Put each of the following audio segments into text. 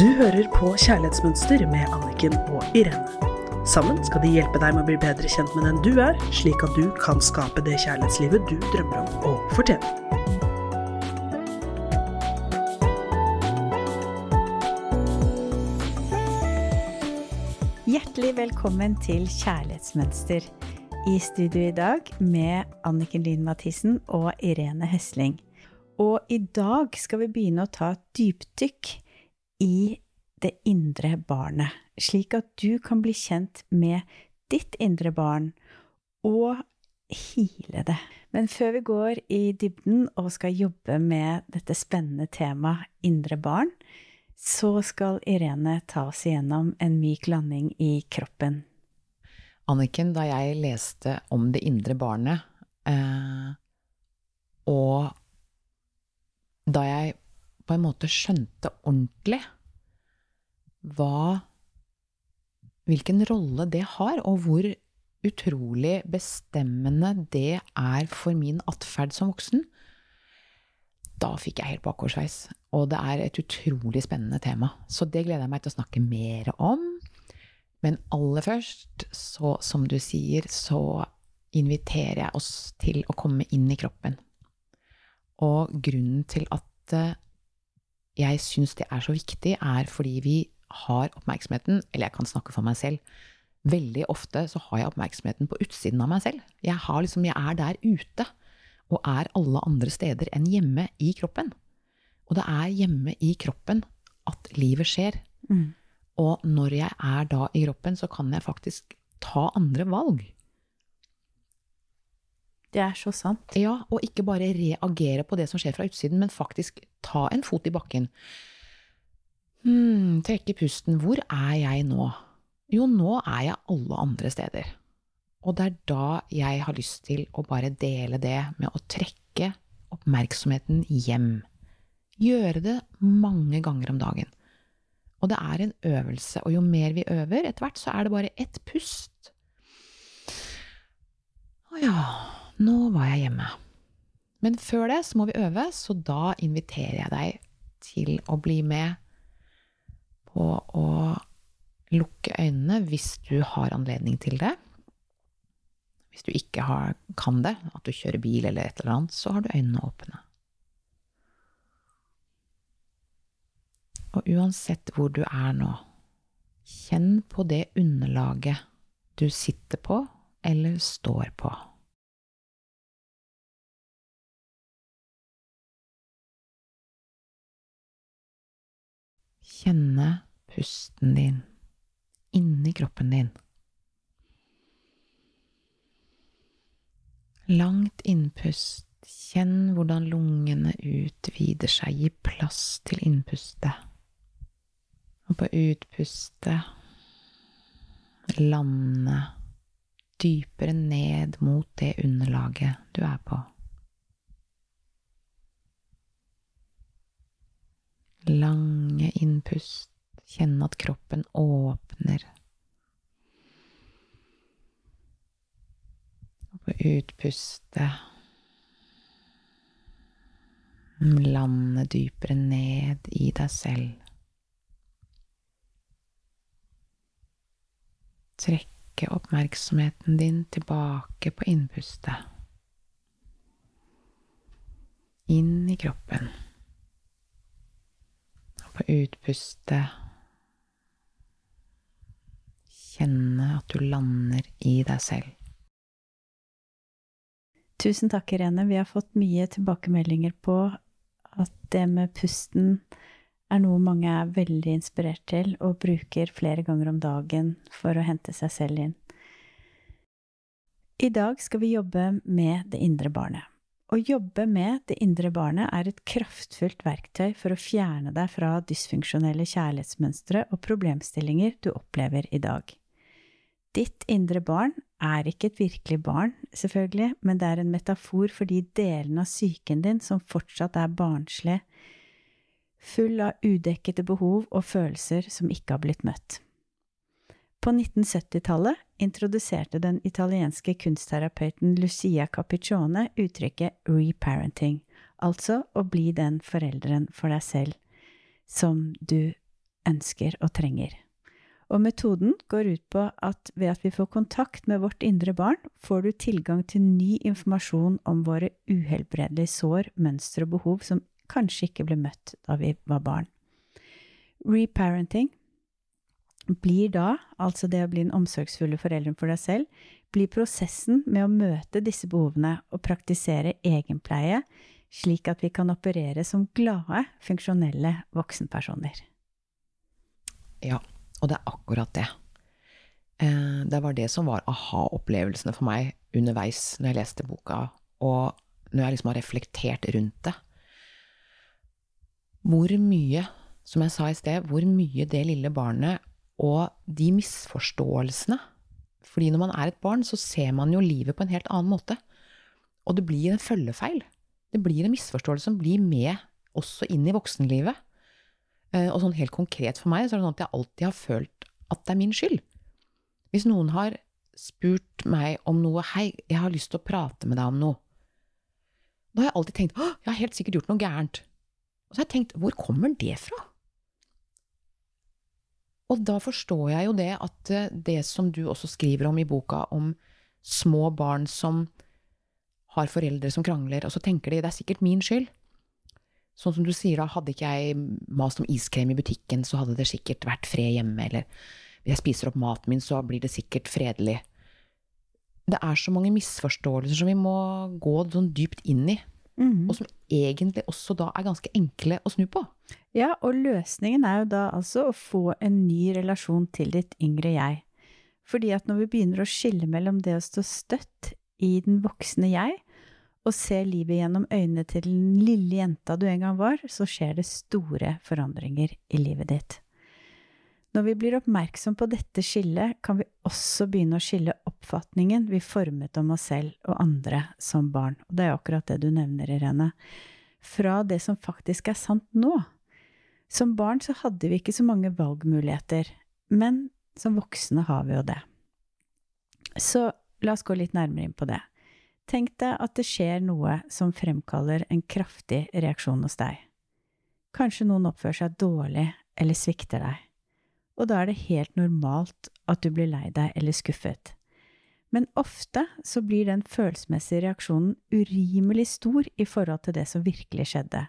Du hører på Kjærlighetsmønster med Anniken og Irene. Sammen skal de hjelpe deg med å bli bedre kjent med den du er, slik at du kan skape det kjærlighetslivet du drømmer om å fortjene. Hjertelig velkommen til Kjærlighetsmønster. I studio i dag med Anniken Lien Mathisen og Irene Hesling. Og i dag skal vi begynne å ta et dypdykk i det indre barnet, slik at du kan bli kjent med ditt indre barn og hile det. Men før vi går i dybden og skal jobbe med dette spennende temaet indre barn, så skal Irene ta oss igjennom en myk landing i kroppen. Anniken, da jeg leste om det indre barnet, eh, og da jeg på en måte skjønte ordentlig hva Hvilken rolle det har, og hvor utrolig bestemmende det er for min atferd som voksen, da fikk jeg helt bakoversveis. Og det er et utrolig spennende tema. Så det gleder jeg meg til å snakke mer om. Men aller først, så som du sier, så inviterer jeg oss til å komme inn i kroppen. Og grunnen til at eh, jeg syns det er så viktig, er fordi vi har oppmerksomheten, eller jeg kan snakke for meg selv, veldig ofte så har jeg oppmerksomheten på utsiden av meg selv. Jeg, liksom, jeg er der ute, og er alle andre steder enn hjemme i kroppen. Og det er hjemme i kroppen at livet skjer. Mm. Og når jeg er da i kroppen, så kan jeg faktisk ta andre valg. Det er så sant. Ja, og ikke bare reagere på det som skjer fra utsiden, men faktisk ta en fot i bakken. Hmm, trekke pusten. Hvor er jeg nå? Jo, nå er jeg alle andre steder. Og det er da jeg har lyst til å bare dele det med å trekke oppmerksomheten hjem. Gjøre det mange ganger om dagen. Og det er en øvelse, og jo mer vi øver, etter hvert så er det bare ett pust. Å ja, nå var jeg hjemme. Men før det så må vi øve, så da inviterer jeg deg til å bli med på å lukke øynene hvis du har anledning til det. Hvis du ikke har, kan det, at du kjører bil eller et eller annet, så har du øynene åpne. Og uansett hvor du er nå, kjenn på det underlaget du sitter på eller står på. Kjenne pusten din inni kroppen din. Langt innpust, kjenn hvordan lungene utvider seg, gi plass til innpustet. Og på utpustet lande dypere ned mot det underlaget du er på. Lange innpust, kjenne at kroppen åpner. Og på utpustet lande dypere ned i deg selv. Trekke oppmerksomheten din tilbake på innpustet. Inn i kroppen. På utpustet kjenne at du lander i deg selv. Tusen takk, Irene. Vi har fått mye tilbakemeldinger på at det med pusten er noe mange er veldig inspirert til og bruker flere ganger om dagen for å hente seg selv inn. I dag skal vi jobbe med det indre barnet. Å jobbe med det indre barnet er et kraftfullt verktøy for å fjerne deg fra dysfunksjonelle kjærlighetsmønstre og problemstillinger du opplever i dag. Ditt indre barn er ikke et virkelig barn, selvfølgelig, men det er en metafor for de delene av psyken din som fortsatt er barnslige, full av udekkede behov og følelser som ikke har blitt møtt. På 1970-tallet introduserte den italienske kunstterapeuten Lucia Capiccione uttrykket reparenting, altså å bli den foreldren for deg selv som du ønsker og trenger. Og metoden går ut på at ved at vi får kontakt med vårt indre barn, får du tilgang til ny informasjon om våre uhelbredelige sår, mønstre og behov som kanskje ikke ble møtt da vi var barn. Reparenting blir da, altså det å bli den omsorgsfulle forelderen for deg selv, blir prosessen med å møte disse behovene og praktisere egenpleie, slik at vi kan operere som glade, funksjonelle voksenpersoner. Ja, og det er akkurat det. Eh, det var det som var aha-opplevelsene for meg underveis når jeg leste boka, og når jeg liksom har reflektert rundt det. Hvor mye, som jeg sa i sted, hvor mye det lille barnet og de misforståelsene Fordi når man er et barn, så ser man jo livet på en helt annen måte. Og det blir en følgefeil. Det blir en misforståelse som blir med også inn i voksenlivet. Eh, og sånn helt konkret for meg, så er det sånn at jeg alltid har følt at det er min skyld. Hvis noen har spurt meg om noe, hei, jeg har lyst til å prate med deg om noe, da har jeg alltid tenkt å, jeg har helt sikkert gjort noe gærent. Og så har jeg tenkt, hvor kommer det fra? Og da forstår jeg jo det at eh, det som du også skriver om i boka, om små barn som har foreldre som krangler, og så tenker de det er sikkert min skyld. Sånn som du sier da, hadde ikke jeg mast om iskrem i butikken, så hadde det sikkert vært fred hjemme, eller hvis jeg spiser opp maten min, så blir det sikkert fredelig. Det er så mange misforståelser som vi må gå sånn dypt inn i, mm. og som egentlig også da er ganske enkle å snu på. Ja, og løsningen er jo da altså å få en ny relasjon til ditt yngre jeg. Fordi at når vi begynner å skille mellom det å stå støtt i den voksne jeg, og se livet gjennom øynene til den lille jenta du en gang var, så skjer det store forandringer i livet ditt. Når vi blir oppmerksom på dette skillet, kan vi også begynne å skille oppfatningen vi formet om oss selv og andre som barn, og det er akkurat det du nevner, Irene, fra det som faktisk er sant nå. Som barn så hadde vi ikke så mange valgmuligheter, men som voksne har vi jo det. Så la oss gå litt nærmere inn på det. Tenk deg at det skjer noe som fremkaller en kraftig reaksjon hos deg. Kanskje noen oppfører seg dårlig eller svikter deg, og da er det helt normalt at du blir lei deg eller skuffet. Men ofte så blir den følelsesmessige reaksjonen urimelig stor i forhold til det som virkelig skjedde.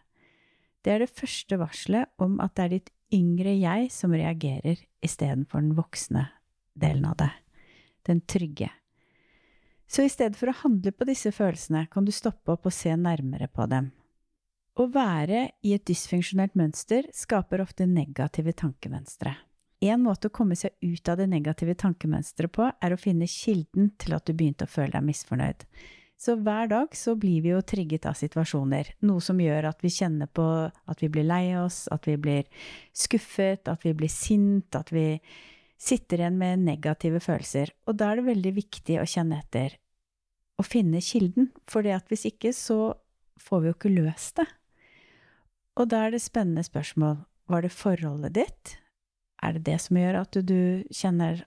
Det er det første varselet om at det er ditt yngre jeg som reagerer istedenfor den voksne delen av deg, den trygge. Så i stedet for å handle på disse følelsene, kan du stoppe opp og se nærmere på dem. Å være i et dysfunksjonelt mønster skaper ofte negative tankemønstre. En måte å komme seg ut av det negative tankemønsteret på, er å finne kilden til at du begynte å føle deg misfornøyd. Så hver dag så blir vi jo trigget av situasjoner, noe som gjør at vi kjenner på at vi blir lei oss, at vi blir skuffet, at vi blir sint, at vi sitter igjen med negative følelser. Og da er det veldig viktig å kjenne etter og finne kilden, for hvis ikke så får vi jo ikke løst det. Og da er det spennende spørsmål var det forholdet ditt? Er det det som gjør at du, kjenner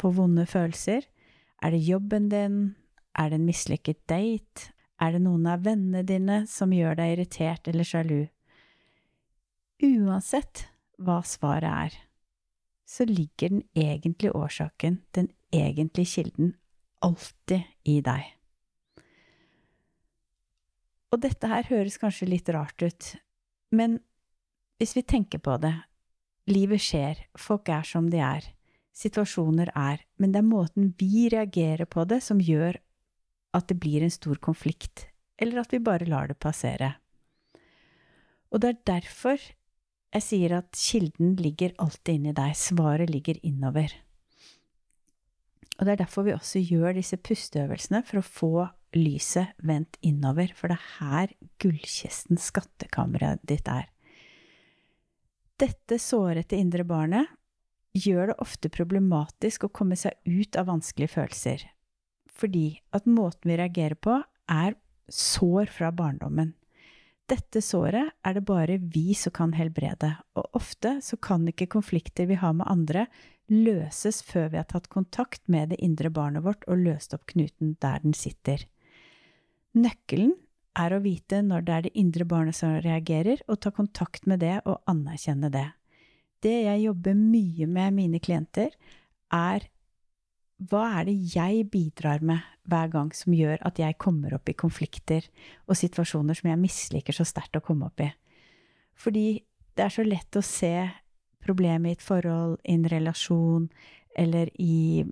på vonde følelser? Er det jobben din? Er det en mislykket date? Er det noen av vennene dine som gjør deg irritert eller sjalu? Uansett hva svaret er, så ligger den egentlige årsaken, den egentlige kilden, alltid i deg. Og dette her høres kanskje litt rart ut, men hvis vi tenker på det, livet skjer, folk er som de er, situasjoner er, men det er måten vi reagerer på det som gjør at det blir en stor konflikt, eller at vi bare lar det passere. Og det er derfor jeg sier at kilden ligger alltid inni deg, svaret ligger innover. Og det er derfor vi også gjør disse pusteøvelsene, for å få lyset vendt innover, for det er her gullkisten, skattkammeret ditt, er. Dette sårete indre barnet gjør det ofte problematisk å komme seg ut av vanskelige følelser, fordi at måten vi reagerer på, er sår fra barndommen. Dette såret er det bare vi som kan helbrede, og ofte så kan ikke konflikter vi har med andre, løses før vi har tatt kontakt med det indre barnet vårt og løst opp knuten der den sitter. Nøkkelen er å vite når det er det indre barnet som reagerer, og ta kontakt med det og anerkjenne det. det jeg jobber mye med mine klienter, er hva er det jeg bidrar med hver gang som gjør at jeg kommer opp i konflikter og situasjoner som jeg misliker så sterkt å komme opp i? Fordi det er så lett å se problemet i et forhold, i en relasjon, eller i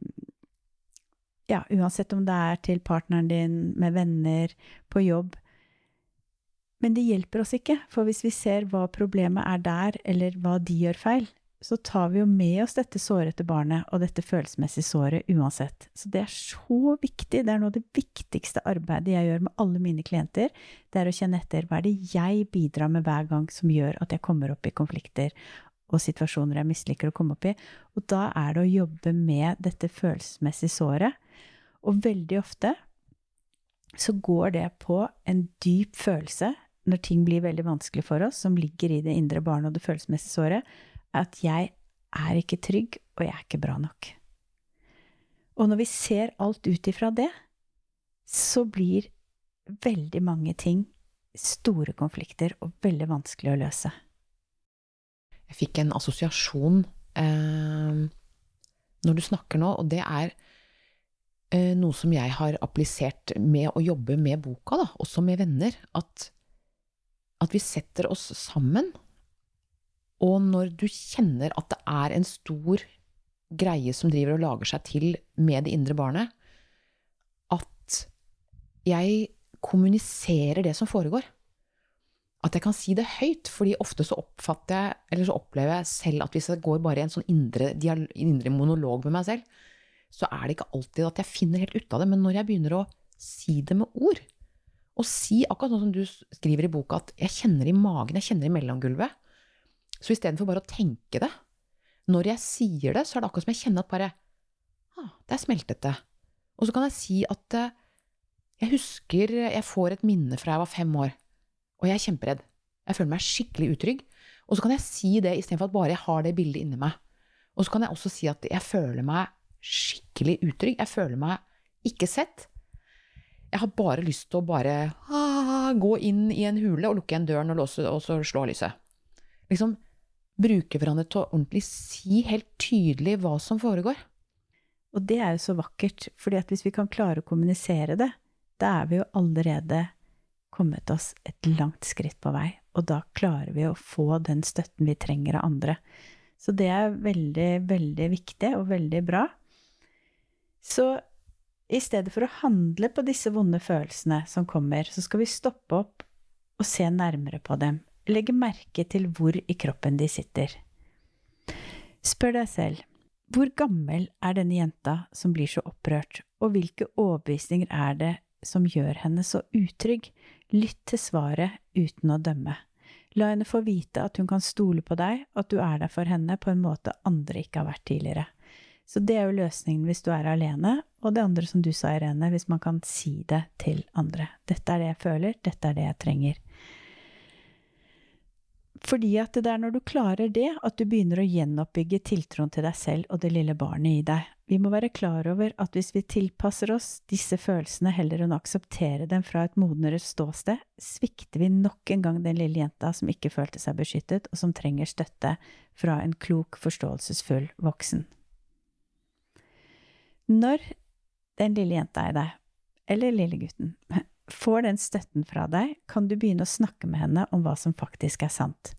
Ja, uansett om det er til partneren din, med venner, på jobb. Men det hjelper oss ikke, for hvis vi ser hva problemet er der, eller hva de gjør feil, så tar vi jo med oss dette sårete barnet og dette følelsesmessige såret uansett. Så det er så viktig. Det er noe av det viktigste arbeidet jeg gjør med alle mine klienter. Det er å kjenne etter hva er det jeg bidrar med hver gang som gjør at jeg kommer opp i konflikter og situasjoner jeg misliker å komme opp i. Og da er det å jobbe med dette følelsesmessige såret. Og veldig ofte så går det på en dyp følelse når ting blir veldig vanskelig for oss, som ligger i det indre barnet og det følelsesmessige såret, at jeg er ikke trygg, og jeg er ikke bra nok. Og når vi ser alt ut ifra det, så blir veldig mange ting store konflikter og veldig vanskelig å løse. Jeg fikk en assosiasjon eh, når du snakker nå, og det er eh, noe som jeg har applisert med å jobbe med boka, da, også med venner. At, at vi setter oss sammen, og når du kjenner at det er en stor greie som driver og lager seg til med det indre barnet, at jeg kommuniserer det som foregår at jeg kan si det høyt, fordi ofte så oppfatter jeg, eller så opplever jeg selv at hvis jeg går bare i en sånn indre, indre, monolog med meg selv, så er det ikke alltid at jeg finner helt ut av det. Men når jeg begynner å si det med ord, og si akkurat sånn som du skriver i boka, at jeg kjenner i magen, jeg kjenner i mellomgulvet, så istedenfor bare å tenke det, når jeg sier det, så er det akkurat som jeg kjenner at bare ah, det er smeltete. Og så kan jeg si at eh, jeg husker jeg får et minne fra jeg var fem år. Og jeg er kjemperedd. Jeg føler meg skikkelig utrygg. Og så kan jeg si det istedenfor at bare jeg har det bildet inni meg. Og så kan jeg også si at jeg føler meg skikkelig utrygg. Jeg føler meg ikke sett. Jeg har bare lyst til å bare ah, gå inn i en hule og lukke igjen døren og, låse, og så slå av lyset. Liksom bruke hverandre til å ordentlig si helt tydelig hva som foregår. Og det er jo så vakkert, fordi at hvis vi kan klare å kommunisere det, da er vi jo allerede kommet oss et langt skritt på vei, og da klarer vi å få den støtten vi trenger av andre. Så det er veldig, veldig viktig og veldig bra. Så i stedet for å handle på disse vonde følelsene som kommer, så skal vi stoppe opp og se nærmere på dem. Legge merke til hvor i kroppen de sitter. Spør deg selv, hvor gammel er denne jenta som blir så opprørt, og hvilke overbevisninger er det som gjør henne så utrygg? Lytt til svaret uten å dømme. La henne få vite at hun kan stole på deg, at du er der for henne på en måte andre ikke har vært tidligere. Så det er jo løsningen hvis du er alene, og det andre som du sa, Irene, hvis man kan si det til andre. Dette er det jeg føler, dette er det jeg trenger. Fordi at det er når du klarer det, at du begynner å gjenoppbygge tiltroen til deg selv og det lille barnet i deg. Vi må være klar over at hvis vi tilpasser oss disse følelsene heller enn å akseptere dem fra et modnere ståsted, svikter vi nok en gang den lille jenta som ikke følte seg beskyttet, og som trenger støtte fra en klok, forståelsesfull voksen. Når den lille jenta i deg, eller lille gutten, får den støtten fra deg, kan du begynne å snakke med henne om hva som faktisk er sant.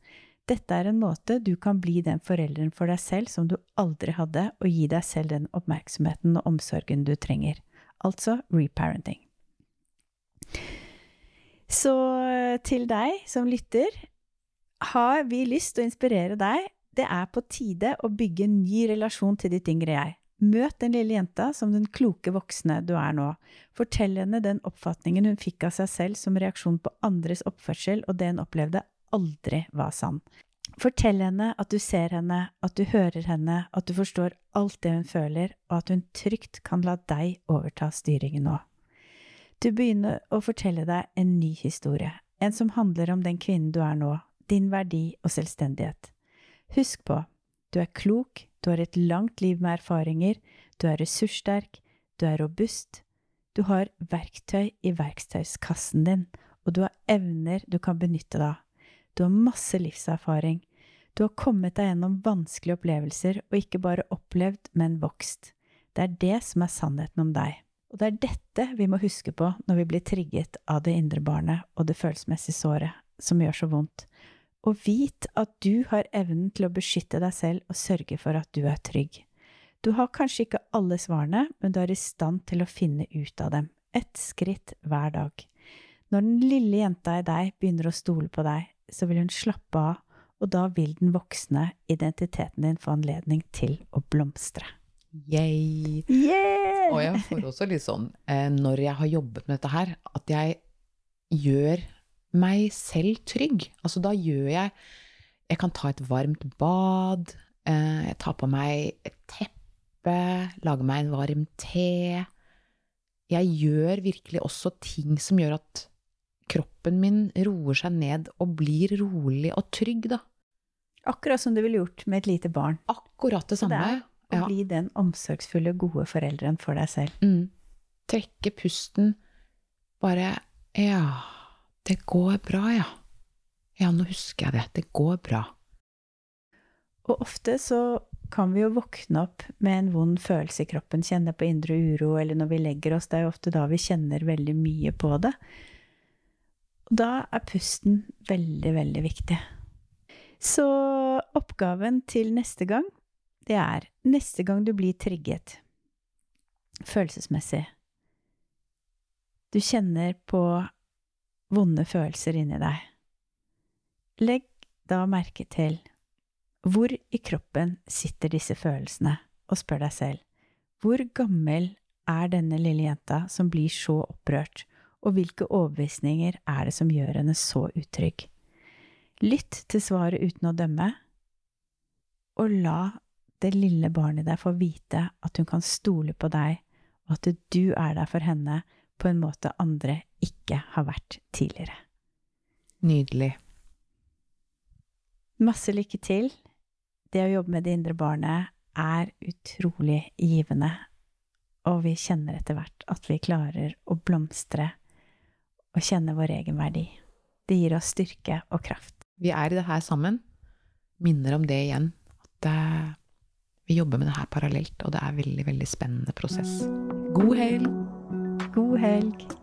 Dette er en måte du kan bli den forelderen for deg selv som du aldri hadde, og gi deg selv den oppmerksomheten og omsorgen du trenger. Altså reparenting. Så til deg som lytter, har vi lyst til å inspirere deg. Det er på tide å bygge en ny relasjon til ditt yngre jeg. Møt den lille jenta som den kloke voksne du er nå. Fortell henne den oppfatningen hun fikk av seg selv som reaksjon på andres oppførsel og det hun opplevde aldri var sann. Fortell henne at du ser henne, at du hører henne, at du forstår alt det hun føler, og at hun trygt kan la deg overta styringen nå. Du begynner å fortelle deg en ny historie, en som handler om den kvinnen du er nå, din verdi og selvstendighet. Husk på, du er klok, du har et langt liv med erfaringer, du er ressurssterk, du er robust, du har verktøy i verktøyskassen din, og du har evner du kan benytte deg av. Du har masse livserfaring. Du har kommet deg gjennom vanskelige opplevelser og ikke bare opplevd, men vokst. Det er det som er sannheten om deg. Og det er dette vi må huske på når vi blir trigget av det indre barnet og det følelsesmessige såret som gjør så vondt. Og vit at du har evnen til å beskytte deg selv og sørge for at du er trygg. Du har kanskje ikke alle svarene, men du er i stand til å finne ut av dem, ett skritt hver dag. Når den lille jenta i deg begynner å stole på deg, så vil hun slappe av, og da vil den voksne identiteten din få anledning til å blomstre. Yay! Yeah! Og jeg får også litt sånn, eh, når jeg har jobbet med dette her, at jeg gjør meg selv trygg. Altså da gjør jeg Jeg kan ta et varmt bad, eh, jeg tar på meg et teppe, lager meg en varm te. Jeg gjør virkelig også ting som gjør at kroppen min roer seg ned og blir rolig og trygg, da. Akkurat som du ville gjort med et lite barn. Akkurat det Så det samme. er å bli den omsorgsfulle, gode foreldren for deg selv. Mm. Trekke pusten. Bare Ja, det går bra, ja. Ja, nå husker jeg det. Det går bra. Og ofte så kan vi jo våkne opp med en vond følelse i kroppen, kjenne på indre uro, eller når vi legger oss. Det er jo ofte da vi kjenner veldig mye på det. Og da er pusten veldig, veldig viktig. Så oppgaven til neste gang, det er neste gang du blir trigget, følelsesmessig, du kjenner på vonde følelser inni deg, legg da merke til hvor i kroppen sitter disse følelsene, og spør deg selv, hvor gammel er denne lille jenta som blir så opprørt, og hvilke overbevisninger er det som gjør henne så utrygg? Lytt til svaret uten å dømme, og la det lille barnet deg få vite at hun kan stole på deg, og at du er der for henne på en måte andre ikke har vært tidligere. Nydelig. Masse lykke til. Det å jobbe med det indre barnet er utrolig givende, og vi kjenner etter hvert at vi klarer å blomstre og kjenne vår egen verdi. Det gir oss styrke og kraft. Vi er i det her sammen. Minner om det igjen. At eh, vi jobber med det her parallelt, og det er veldig, veldig spennende prosess. God helg! God helg!